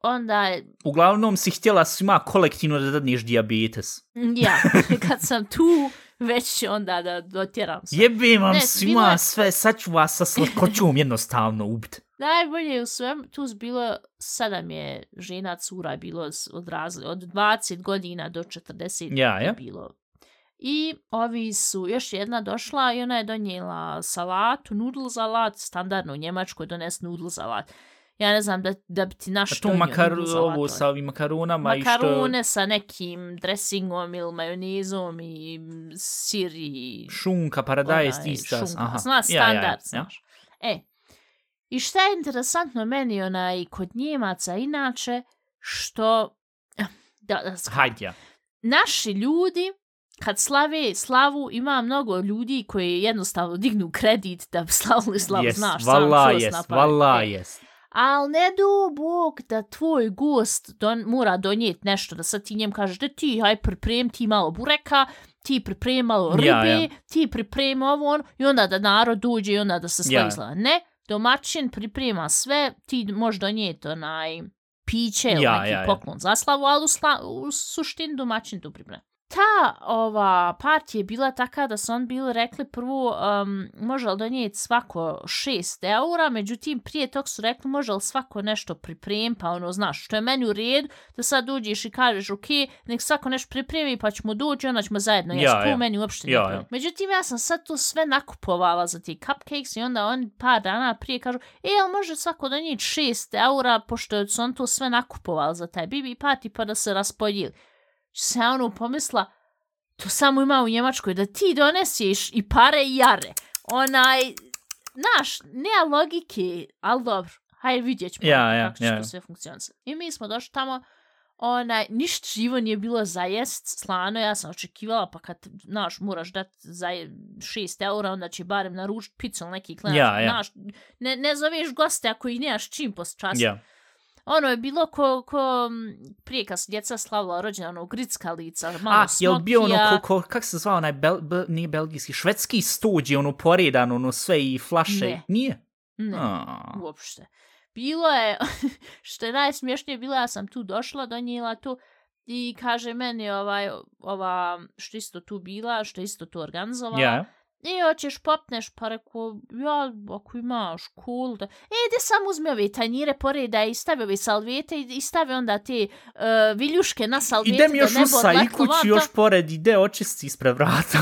onda je, Uglavnom si htjela svima kolektivno da dadneš diabetes. ja, (laughs) kad sam tu, već onda da dotjeram sve. Jebem vam Ne, svima bilo je- sve, sad ću vas sa slatkoćom jednostavno ubit. Najbolje u svem, tu bilo, sedam je žena, cura bilo od, razli, od 20 godina do 40 Ja, ja. bilo. I ovi su, još jedna došla i ona je donijela salatu, nudl salat, standardno u Njemačkoj dones nudl salat. Ja ne znam da, da bi ti naš tu makar, ovo sa ovim makarunama i što... Makarone sa nekim dressingom ili majonezom i sir i Šunka, paradajz, tista. šunka. Aha. Zna, Ja, ja, standard, ja, ja. znaš. E, i šta je interesantno meni onaj kod Njemaca inače, što, (clears throat) da, da, Hajde, ja. naši ljudi, kad slave slavu, ima mnogo ljudi koji jednostavno dignu kredit da bi slavili slavu, Jes, znaš, vala sam pamet. vala jes. Al ne do Bog da tvoj gost don, mora donijeti nešto, da sad ti njem kažeš da ti haj priprem ti malo bureka, ti priprem malo ribe, Ja, ja. ti priprem ovo ono, i onda da narod dođe i onda da se slavi Ja. slava. Ne, domaćin priprema sve, ti možeš donijeti onaj piće ili Ja, neki ja, ja. poklon za slavu, ali u, sla, u suštini domaćin to priprema. Ta ova partija je bila taka da su on bili rekli prvo um, može li donijeti svako 6 eura, međutim prije tog su rekli može li svako nešto pripremi, pa ono znaš što je meni u redu, da sad dođeš i kažeš ok, nek svako nešto pripremi pa ćemo doći onda ćemo zajedno Ja, jesti, to ja. meni uopšte Ja, ja. Međutim ja sam sad to sve nakupovala za ti cupcakes i onda oni par dana prije kažu e, jel može svako donijeti 6 eura pošto su on to sve nakupovali za taj BB party pa da se raspodijeli se ja ono pomisla, to samo ima u Njemačkoj, da ti doneseš i pare i jare. Onaj, znaš, nema logike, ali dobro, hajde vidjet ćemo Ja, ja, kako će ja. sve funkcionisati. I mi smo došli tamo, onaj, ništa živo nije bilo za jest, slano, ja sam očekivala, pa kad, znaš, moraš dati za 6 eura, onda će barem naručiti picu ili neki klinac, Ja, ja. znaš, ne, ne zoveš goste ako ih nemaš čim post časa. Ja. Ono je bilo ko, ko m, prije kad su djeca slavila rođendan, ono grickalica, malo A, jel bio ono, smokija. ko, ko, kak se zvao onaj, bel, be, nije belgijski, švedski stođi, ono poredan, ono sve i flaše. Ne. Nije? Ne, A, uopšte. Bilo je, (laughs) što je najsmješnije, bilo ja sam tu došla, donijela to i kaže meni ovaj, ova, što isto tu bila, što isto tu organizovala. ja. I hoćeš popneš, pa rekao, ja, ako imaš, cool. Da. E, ide sam uzme ove tanjire poreda i stavi ove salvete i, i stavi onda te uh, viljuške na salvete. Ide mi još da ne bi usa i odletlo kući van, još pored, ide očisti ispred vrata.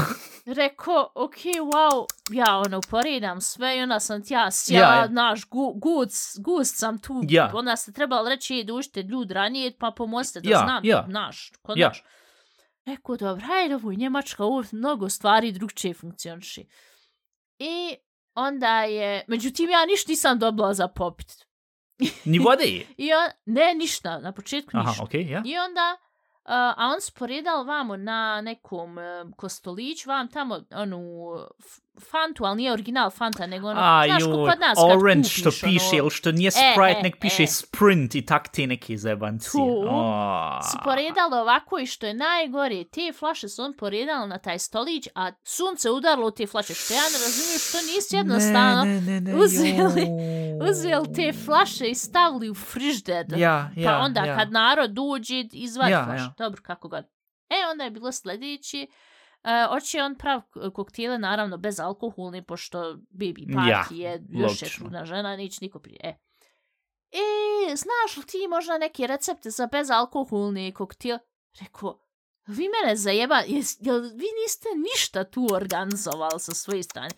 Rekao, ok, wow, ja ono poredam sve i onda sam ti ja sja, Ja, ja. naš, gu, guc, gust sam tu. Ja. Onda ste trebali reći, dužite ljud ranije, pa pomozite da Ja, znam, ja. naš, kod Ja. naš. Rekao, dobro, hajde, ovo je Njemačka, ovo mnogo stvari drugčije funkcioniši. I onda je, međutim, ja ništa nisam dobila za popit. Ni vode. (laughs) I on, ne, ništa, na početku ništa. Aha, okej, ja. I onda, uh, a on sporedal vamo na nekom uh, kostoliću, vam tamo onu Fantu, ali nije original Fanta, nego ono, A, znaš kod nas kad orange kupiš, što piše, ono, ili što nije E, Sprite, e, nek piše e. Sprint i tak te neke zebanci. Tu. O, su poredali ovako i što je najgore, te flaše su on poredali na taj stolić, a sunce udarilo u te flaše, što ja ne razumijem što nisi jednostavno ne, ne, ne, uzeli- joj. uzeli te flaše i stavili u frižder. Ja, ja, pa onda ja. kad narod dođe, izvadi Ja, flašu. ja. Dobro, kako god. E, onda je bilo sljedeći. E, oće on prav k- koktele, naravno, bez alkoholni, pošto baby party Ja, je još je trudna žena, neće niko prije. E. e, znaš li ti možda neke recepte za bezalkoholni koktel? Rekao, vi mene zajeba, jes, jel vi niste ništa tu organizovali sa svoje strane?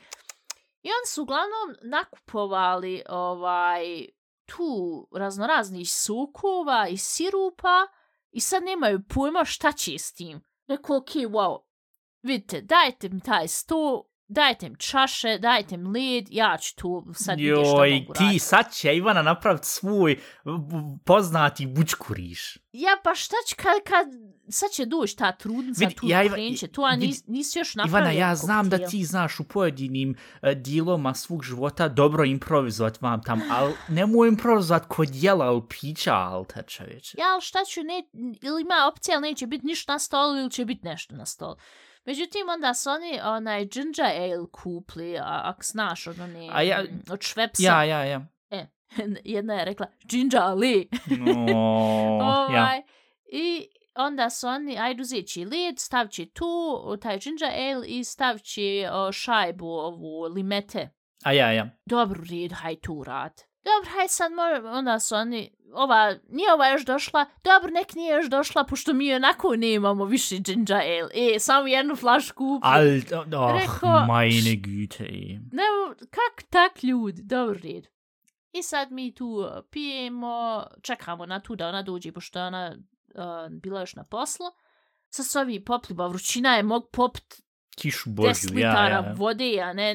I oni su uglavnom nakupovali ovaj tu raznoraznih sukova i sirupa i sad nemaju pojma šta će s tim. Rekao, ok, wow, vidite, dajte mi taj sto, dajte mi čaše, dajte mi led, ja ću tu sad vidjeti što Joj, mogu ti raditi. sad će Ivana napraviti svoj poznati bučkuriš. Ja, pa šta će kad, kad sad će doći ta trudnica, Vidi, tu ja, Iva- krenće, tu, a nis, nisi još napravio Ivana, ja znam da ti znaš u pojedinim uh, dijeloma svog života dobro improvizovat vam tam, ali nemoj improvizovat kod jela ili pića, alta čovječe. ja, ali šta ću, ne, ili ima opcija, ali neće biti ništa na stolu ili će biti nešto na stolu. Međutim, onda su oni onaj ginger ale kupli, a, ako znaš od one, A ja- mm, od Švepsa. Ja, ja, ja. (laughs) Jedna je rekla, ginger ale. No, (laughs) ja. ovaj, I onda su oni, ajde uzet će led, stavit će tu taj ginger ale i stavit će o, šajbu ovu limete. A ja, ja. Dobro, red, haj tu rad. Dobro, haj sad možemo, onda su oni, ova, nije ova još došla, dobro, nek nije još došla, pošto mi onako nemamo više ginger ale, e, samo jednu flašku kupi. Al, oh, Rekao, meine Güte. Ne, kak tak ljudi, dobro red. I sad mi tu uh, pijemo, čekamo na tu da ona dođe, pošto ona uh, bila još na poslu. Sad su ovi popli, ba vrućina je mog popit Kišu 10 Božju, ja, ja. vode, a ne...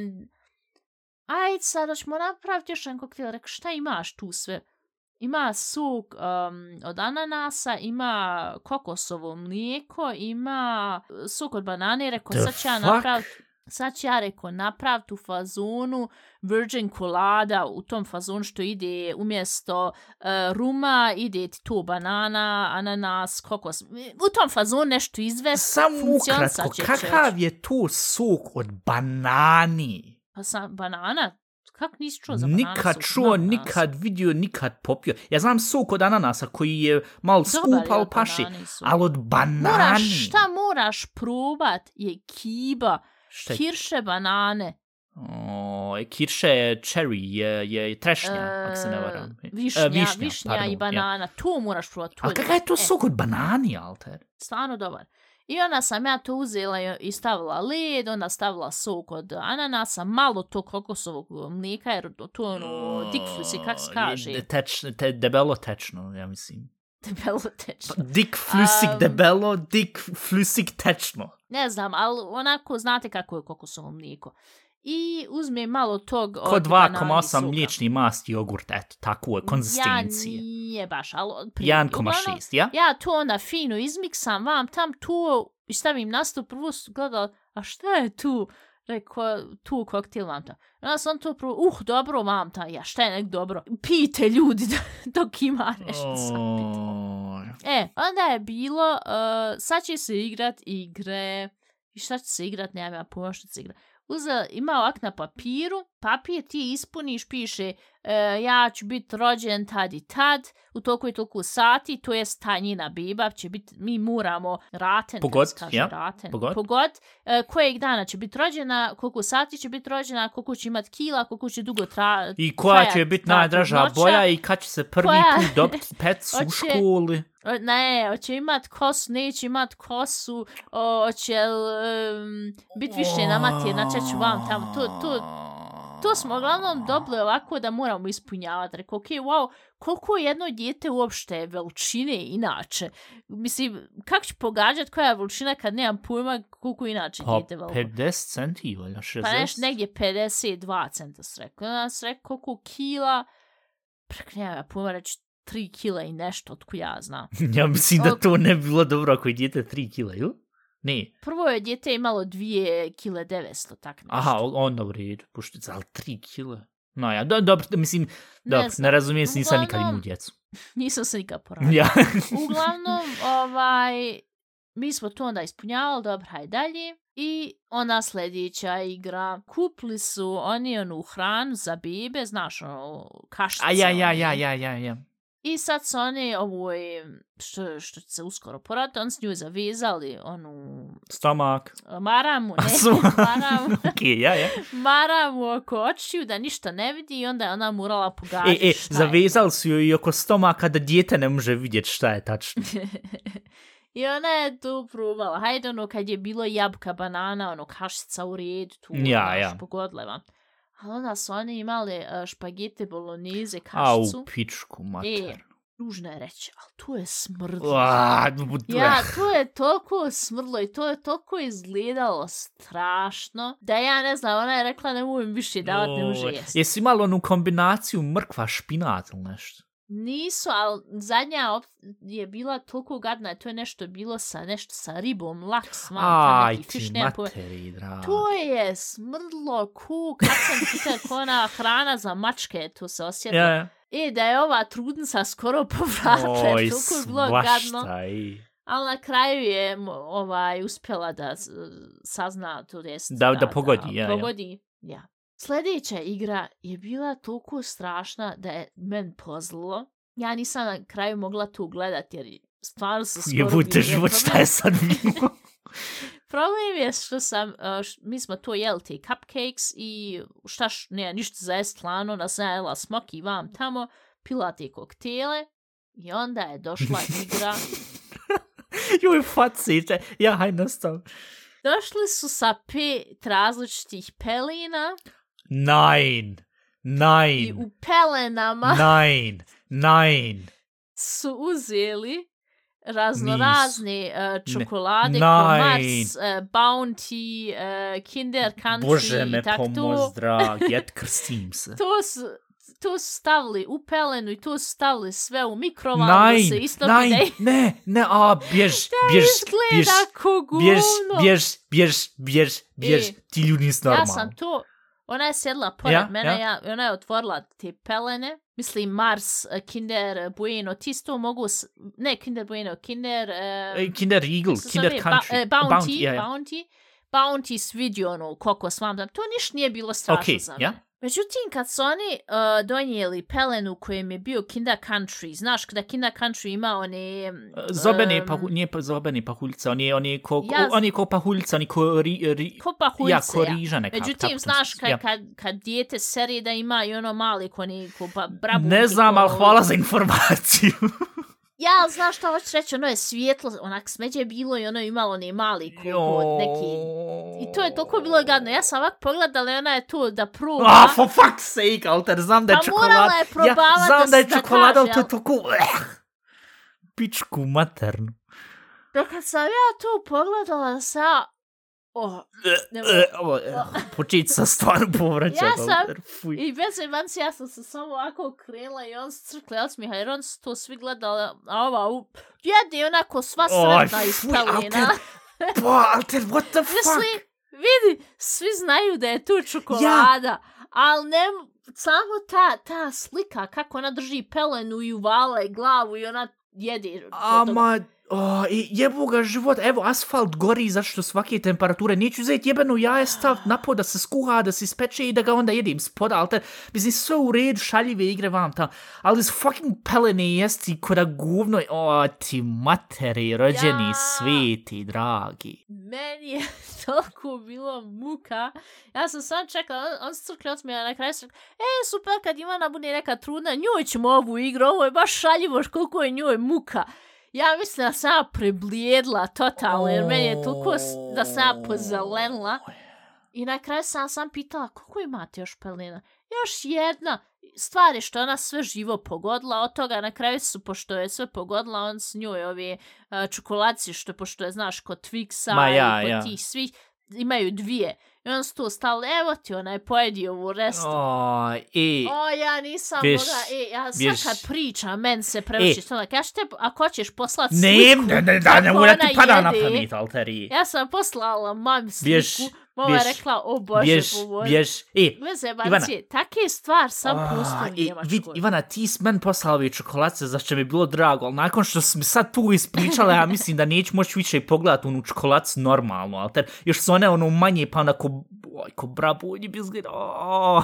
Ajde, sad ćemo napraviti još jedan koktel. Rekao, šta imaš tu sve? Ima sok um, od ananasa, ima kokosovo mlijeko, ima sok od banane. Rekao, The sad ću ja napraviti Sad ću ja rekao napraviti u fazonu virgin kolada u tom fazonu što ide umjesto uh, ruma, ide ti to banana, ananas, kokos. U tom fazonu nešto izvesti. Samo ukratko, kakav je to sok od banani? Pa sam banana? Kako nisi čuo za banana? Nikad sok? čuo, Ananas. nikad vidio, nikad popio. Ja znam sok od ananasa koji je malo skup, ali paši. banane. Ali od banani... Moraš, šta moraš probat je kiba, Šta je? kirše banane. O, kirše je cherry, je, je trešnja, ako se ne varam. E, Višnja, E, višnja, višnja pardon, i ja. banana. To moraš probat. Ali kakav je to e, sok od banani, Alter? stvarno dobar. I onda sam ja to uzela i- stavila led, onda stavila sok od ananasa, malo to kokosovog mlijeka, jer to je ono, dikflusi, kak se kaže, Je Teč, te, debelo tečno, ja mislim. (laughs) debelo teče. Dik flusik Am. debelo, dik flusik tečno. Ne znam, ali onako znate kako je kokosovo mlijeko. I uzme malo tog Ko od banani 2,8 soka. mliječni masti jogurt, eto, tako je, konzistencije. Ja nije baš, ali otprilike. 1,6, Uglavnom, ja? Ja to onda fino izmiksam, vam tam tu i stavim na sto, prvo su gledala, a šta je tu? Rekao, tu koktel vam ta. Onda sam to prvo, uh, dobro vam ta, ja šta je nek dobro. Pijte ljudi (laughs) dok ima nešto sapiti. O, E, onda je bilo, uh, sad će se igrat igre, i šta će se igrat, nemam ja pojma što će se igrat. Uze, ima ovak na papiru, papir ti ispuniš, piše e, ja ću biti rođen tad i tad, u toliko i toliko sati, to jest ta njena beba će biti, mi moramo raten, Pogod, kaže, ja, raten, pogod. pogod e, kojeg dana će biti rođena, koliko sati će biti rođena, koliko će imat kila, koliko će dugo tra, I koja će biti najdraža boja i kad će se prvi Koja- put dobiti (laughs) pec u školi. Ne, hoće imat kosu, neće imat kosu, o, hoće um, biti više namatirna, ću vam tamo, to, to, to smo uglavnom dobili ovako da moramo ispunjavati. Rekao, ok, wow, koliko je jedno dijete uopšte veličine inače? Mislim, kako ću pogađati koja je veličina kad nemam pojma koliko inače Pa dijete veliko? 50 centi, valjda 60. Pa nešto negdje 52 centa se rekao. Onda se rekao koliko kila, prek nemam ja pojma reći 3 kila i nešto, otko ja znam. (laughs) ja mislim da to ne bi bilo dobro ako je dijete 3 kila, ili? Ne. Prvo je dijete imalo 2 kile 900, tak nešto. Aha, onda u redu, je ali 3 kila. No ja, do, dobro, mislim, dobro, ne, znam. razumijem se, nisam nikad imao djecu. (laughs) Nisam se nikad poradila. Ja. (laughs) Uglavnom, ovaj, mi smo to onda ispunjavali, dobro, hajde dalje. I ona sljedeća igra. Kupili su oni onu hranu za bebe, znaš, ono, kašice. A ja, ja, ja, ja, ja, ja. I sad su oni ovoj, što, što će se uskoro poraditi, on s njoj zavezali onu Stomak. maramu, A (laughs) ne, maramu, (laughs) ok, ja, ja. maramu oko očiju da ništa ne vidi i onda je ona morala E, pogađati e, šta je. zavezali su joj i oko stomaka da dijete ne može vidjeti šta je tačno. (laughs) I ona je tu probala. Hajde, ono, kad je bilo jabuka, banana, ono, kašica u redu, tu, Ja, znaš, ja. pogodile vam. Ali onda su oni imali uh, špagete bolognese, A u kašicu. pičku, E, mater. ružno je reći, ali tu je smrdlo. (laughs) Ja, to je toliko smrdlo i to je toliko izgledalo strašno, da ja ne znam, ona je rekla ne mogu više davat, ne može jesti. Jesi imali onu kombinaciju mrkva, špinat ili nešto? Nisu, ali zadnja op- je bila toliko gadna, to je nešto bilo sa nešto sa ribom, laks, pa Aj neki ti fiš, materi, draga. To je smrdlo ku, kad sam pitao (laughs) ko ona hrana za mačke, to se osjetilo. Ja, ja. E, da je ova trudnica skoro (laughs) povratila, toliko je bilo gadno. i... Ali na kraju je ovaj uspjela da sazna, to jest Da- da pogodi, ja, ja. pogodi, ja. Sljedeća igra je bila toliko strašna da je men pozlilo. Ja nisam na kraju mogla tu gledat jer stvarno se skoro Jebute život, šta je sad bilo? (laughs) problem je što sam, uh, š, mi smo to jeli te cupcakes i šta š, ne, ništa za jest lano, da sam jela smoki vam tamo, pila te koktele i onda je došla igra. (laughs) Joj, faciće. Ja, haj nastav. Došli su sa pet različitih pelina Nein. i Nein. u pelenama (laughs) Nein. Nein. su uzeli raznorazne uh, čokolade, Ne. ko Mars, Nein. uh, Bounty, uh, Kinder Country Bože me i tak pomoz, to. drag. Jet krstim se. (laughs) To su, to su stavili u pelenu i to su stavili sve u mikrovalu da se Nein. istopi Nein. je- Ne, ne, a, bjež, (laughs) bjež, bjež, bjež, bjež, bjež, bjež, bjež. E, Ti ljudi nisu Ja normalni. sam to, ona je sjedla pored Ja, mene, ja. ja, ona je otvorila te pelene, mislim Mars, eh, Kinder Bueno, ti isto mogu, s- ne Kinder Bueno, Kinder... Uh, Kinder Eagle, Kinder Country. Ba, uh, Bounty, ja, ja. Bounty, Bounty s vidio ono kokos vam to niš nije bilo strašno Okej, za ja. Međutim, kad su oni uh, donijeli pelenu kojem je bio Kinder Country, znaš kada Kinder Country ima one... Zobene em, pahu, nije pa zobene pahuljca, on je, on je ko, Ja- on je ko pahuljca, on je ko ri, ri, Ko pahuljce, ja, ko riža nekako. Međutim, tako znaš, kad, ja. kad, kad dijete seri da ima i ono mali ko ni ko pa brabu. Ne znam, ali hvala za informaciju. (laughs) Ja, ali znaš šta hoćeš reći, ono je svijetlo, onak smeđe je bilo i ono je imalo ne mali ko, ko neki... I to je toliko bilo gadno. Ja sam ovak pogledala i ona je tu da proba. Ah, for fuck's sake, Alter, znam da je Pa čokolada. morala je probavat ja, znam da da je čokolada, ali to je toliko... Eh, pičku maternu. Dok kad sam ja tu pogledala sa... Oh, Ne mogu. Eh, eh, Početi sa stvarno povraćati. Ja sam- fuj. I bez emanci ja sam se samo ovako okrenula i on se crkle od smiha jer on su to svi gledali, a ova u... Jedi onako sva sretna iz. Alter, Pa, Alter, what the fuck? Misli, vidi, svi znaju da je tu čokolada, ali ne, samo ta, ta slika kako ona drži pelenu i uvala i glavu i ona toga. Ama, o, i jebo ga život, evo, asfalt gori zašto svake temperature, neću uzeti jebeno jaje stav napo da se skuha, da se ispeče i da ga onda jedim spoda, ali te, mislim, sve u redu, šaljive igre vam tam, ali s fucking pelene jesti koda govno, o, ti materi, rođeni Ja. sveti, dragi. Meni je (laughs) toliko bilo muka. Ja sam sam čekala, on, on se crkli od na kraju sam e, super, kad Ivana bude neka trudna, njoj ćemo ovu igru, ovo je baš šaljivo koliko je njoj muka. Ja mislim da sam ja preblijedla totalno, jer meni je toliko da sam ja pozelenila. I na kraju sam sam pitala, koliko imate još pelena? Još jedna. Stvar je što ona sve živo pogodila, od toga na kraju su, pošto je sve pogodila, on s njoj ove uh, čokoladci, što pošto je, znaš, kod Twixa Ma ja, i kod ja. tih svih, imaju dvije. I on su stali, evo ti, ona je pojedi ovu restu. O, i, O, ja nisam Viš, mogla, e, ja sad kad pričam, men se previše, E. što da kažete, ako hoćeš poslat ne, sliku, ne, ne, da, ne kako mora ti ona pada na jede. pamet, Alteri. Ja sam poslala mami sliku, Bješ, mama je bješ, rekla, o bože, Bjež, pomozi. bjež, e, Bez Ivana. jebancije, take stvar sam A, postoji u i, vid. Ivana, ti si men poslala ove čokoladce, za što mi je bilo drago, ali nakon što si mi sad tu ispričala, ja mislim da neću moći više pogledati onu čokoladcu normalno, ali ter, još su one ono manje, pa onako, oj, ko brabunji bi izgleda, oj.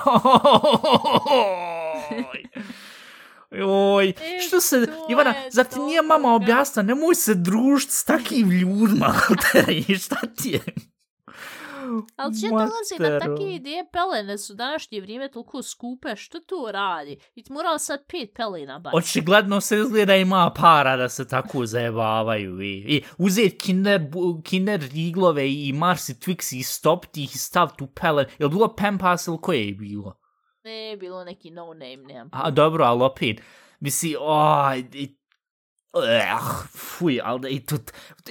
Joj, (laughs) E, što se, Ivana, je zar ti nije mama objasna, nemoj se družiti s takvim ljudima, (laughs) Alteri, šta ti je? Ali će dolazi Matero. take ideje pelene su današnje vrijeme toliko skupe, što to radi? I ti morala sad pet pelena baciti. Očigledno se izgleda ima para da se tako zajebavaju i, i uzeti kinder, kinder riglove i Mars i Twix i stopti ih i staviti u pelen. Je li bilo Pampas ili koje je bilo? Ne, bilo neki no name, nemam. A dobro, ali opet, misli, oj, i, eh, fuj, ali da i to,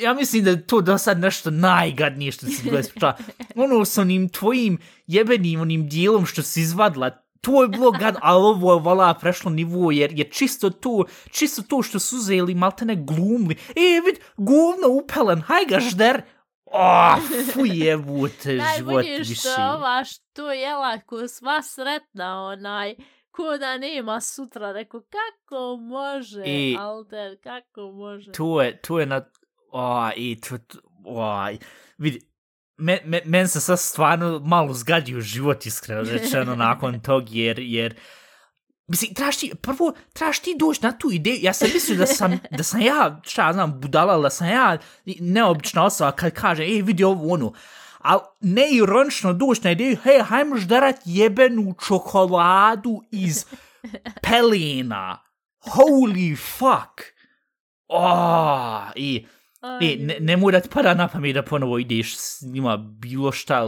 ja mislim da je to do sad nešto najgadnije što si ispričala. Ono s onim tvojim jebenim onim dijelom što si izvadila, to je bilo gad, ali ovo je vala prešlo nivo, jer je čisto to, čisto to što su uzeli maltene glumli. E, vid, govno upelen, haj ga žder. O, fuj, jebute, život Najbolje više. što je ova što jela ko sva sretna, onaj, ko da nema sutra, rekao, kako može, I- Alter, kako može. to je, to je na, o, i to- o, vidi, men, men, men se sad stvarno malo zgadio život iskreno rečeno (laughs) nakon tog, jer, jer Mislim, trebaš ti, prvo, trebaš ti doći na tu ideju. Ja sam mislio da sam, da sam ja, šta ja znam, budala, da sam ja neobična osoba kad kaže, ej, vidi ovo, ono. Ali neironično doći na ideju, hej, hajmo žderat jebenu čokoladu iz (laughs) pelena. Holy fuck. Oh, i... E, ne, ne mora ti para na pamet da ponovo ideš s njima bilo šta.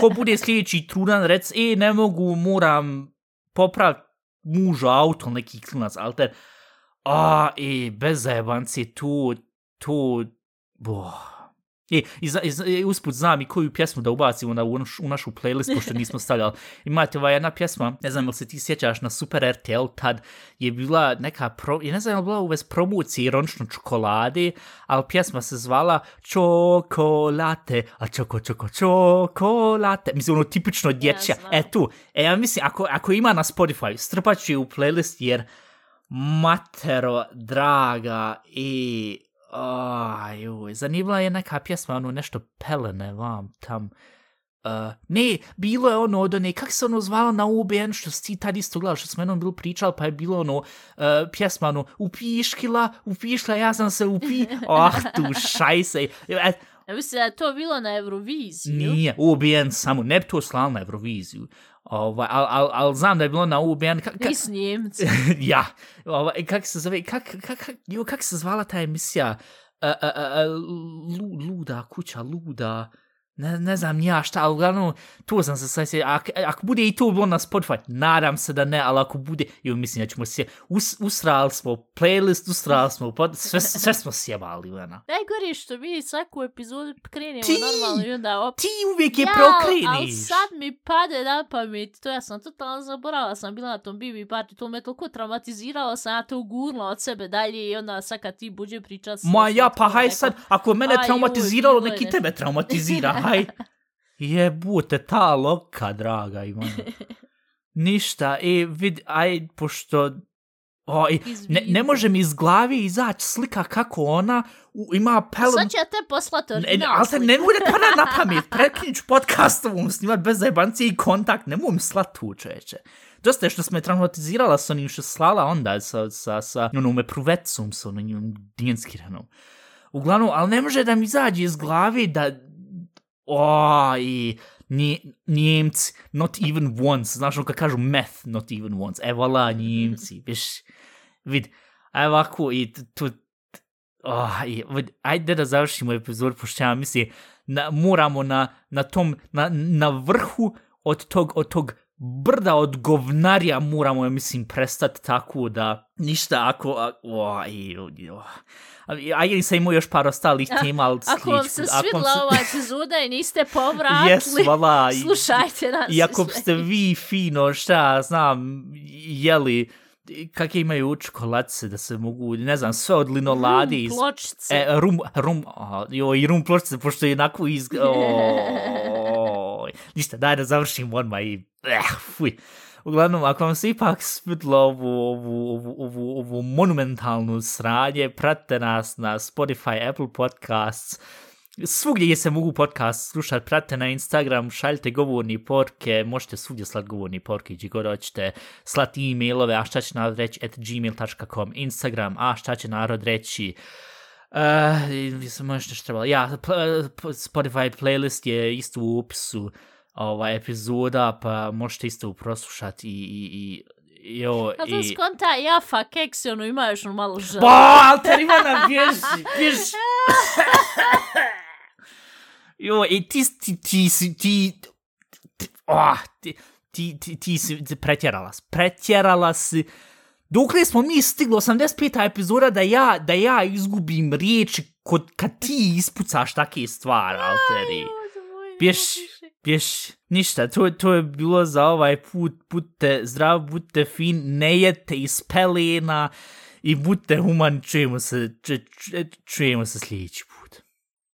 Ko bude sljedeći trudan, rec, e, ne mogu, moram popraviti mužu auto, neki klinac, alter. A, e, bez zajebanci, tu, tu, boh. E, i, za, i, i usput znam i koju pjesmu da ubacimo na, u, naš, u našu playlist, pošto nismo stavljali. (laughs) Imate ova jedna pjesma, ne znam ili se ti sjećaš na Super RTL, tad je bila neka, pro, je ne znam ili bila uvez promocije ironično čokolade, ali pjesma se zvala Čokolate, a čoko, čoko, čokolate. Mislim, ono tipično dječja. Ja, e tu, e, ja mislim, ako, ako ima na Spotify, strpat ću u playlist, jer matero, draga, i Aj, zanimljiva je neka pjesma, ono nešto pelene vam tam. Uh, ne, bilo je ono od one, kak se ono zvalo na UBN, što si ti tad isto gledao, što smo jednom bilo pričali, pa je bilo ono, uh, pjesma ono, upiškila, upiškila, ja sam se upi... Oh, (laughs) tu šajse. Et, ja mislim da je to bilo na Euroviziju. Nije, UBN samo, ne bi to slalo na Euroviziju. Ovaj, al, al, al znam da je bilo na UBN. Ka, ka, Nis Njemci. (laughs) ja, ovaj, kak se zove, kak, kak, kak, jo, kak se zvala ta emisija? Uh, uh, uh, luda kuća, luda ne, ne znam ja šta, ali uglavnom, tu sam se sve ak, ako bude i to bilo na Spotify, nadam se da ne, ali ako bude, jo, mislim da ćemo se, us, usrali smo playlist, usrali smo, pod, sve, sve smo sjebali, Lena. (laughs) Najgore što mi svaku epizodu krenemo ti, normalno i onda op... Ti uvijek je ja, prokreniš. ali sad mi pade na pamet, to ja sam totalno zaboravila, sam bila na tom BB party, to me toliko traumatiziralo, sam ja to ugurnula od sebe dalje i onda sad kad ti buđe pričat... Ma ja, pa haj sad, ako mene traumatiziralo, neki tebe traumatizira, (laughs) aj, jebute, ta loka, draga Ivana. Ništa, i vid, aj, pošto, o, i, ne, ne može mi iz glavi izaći slika kako ona u, ima pelom... Sad će te poslati original Ali se ne bude pada na (laughs) pamet, prekinić podcast ovom snimat bez zajebancije i kontakt, ne mogu mi slat tu čeće. Dosta je što smo je traumatizirala sa onim što slala onda sa, sa, sa onom epruvecom, sa onim dinskiranom. Uglavnom, ali ne može da mi izađe iz glavi da, o, i nje, njemci, not even once, znaš ono kad kažu meth, not even once, evo la njemci, viš, vid, aj ovako, i tu, oh, i, vid, ajde da završimo epizod, pošto ja mislim, na, moramo na, na tom, na, na vrhu od tog, od tog brda od govnarja moramo, ja mislim, prestati tako da ništa ako... Oh, i, oh. A ja sam imao još par ostalih tema, ali Ako vam se svidla se... ova epizoda i niste povratili, yes, vala, slušajte nas. I ako ste vi fino, šta, znam, jeli, kakve imaju čokoladce da se mogu, ne znam, sve od linolade. Rum pločice. E, rum, rum, oh, jo, i rum pločice, pošto je jednako iz... (laughs) Oh, ništa, daj da završim odmah i... Eh, fuj. Uglavnom, ako vam se ipak svidlo ovu, ovu, ovu, ovu, ovu monumentalnu sranje, pratite nas na Spotify, Apple Podcasts, svugdje gdje se mogu podcast slušati, pratite na Instagram, šaljite govorni porke, možete svugdje slati govorni porke, gdje god hoćete, slati e-mailove, a šta će narod reći, at gmail.com, Instagram, a šta će narod reći, eh, Uh, sam možda što trebalo. Ja, eh, Spotify playlist je isto u opisu ova epizoda, pa možete isto proslušati i, i, i Jo, A to i... skonta jafa keksi, ono ima još ono malo žal. Pa, alter ima na bježi, bježi. (laughs) jo, i ti, ti, ti, ti, ti, oh, ti, ti, ti, ti si pretjerala, pretjerala si. Dok li smo mi stigli 85. epizoda da ja, da ja izgubim riječi kod, kad ti ispucaš takve stvari, alteri. Bježi pješ, ništa, to, to je bilo za ovaj put, budite zdrav, budite fin, ne jete iz pelena i budite human, čujemo se, čujemo se sljedeći put.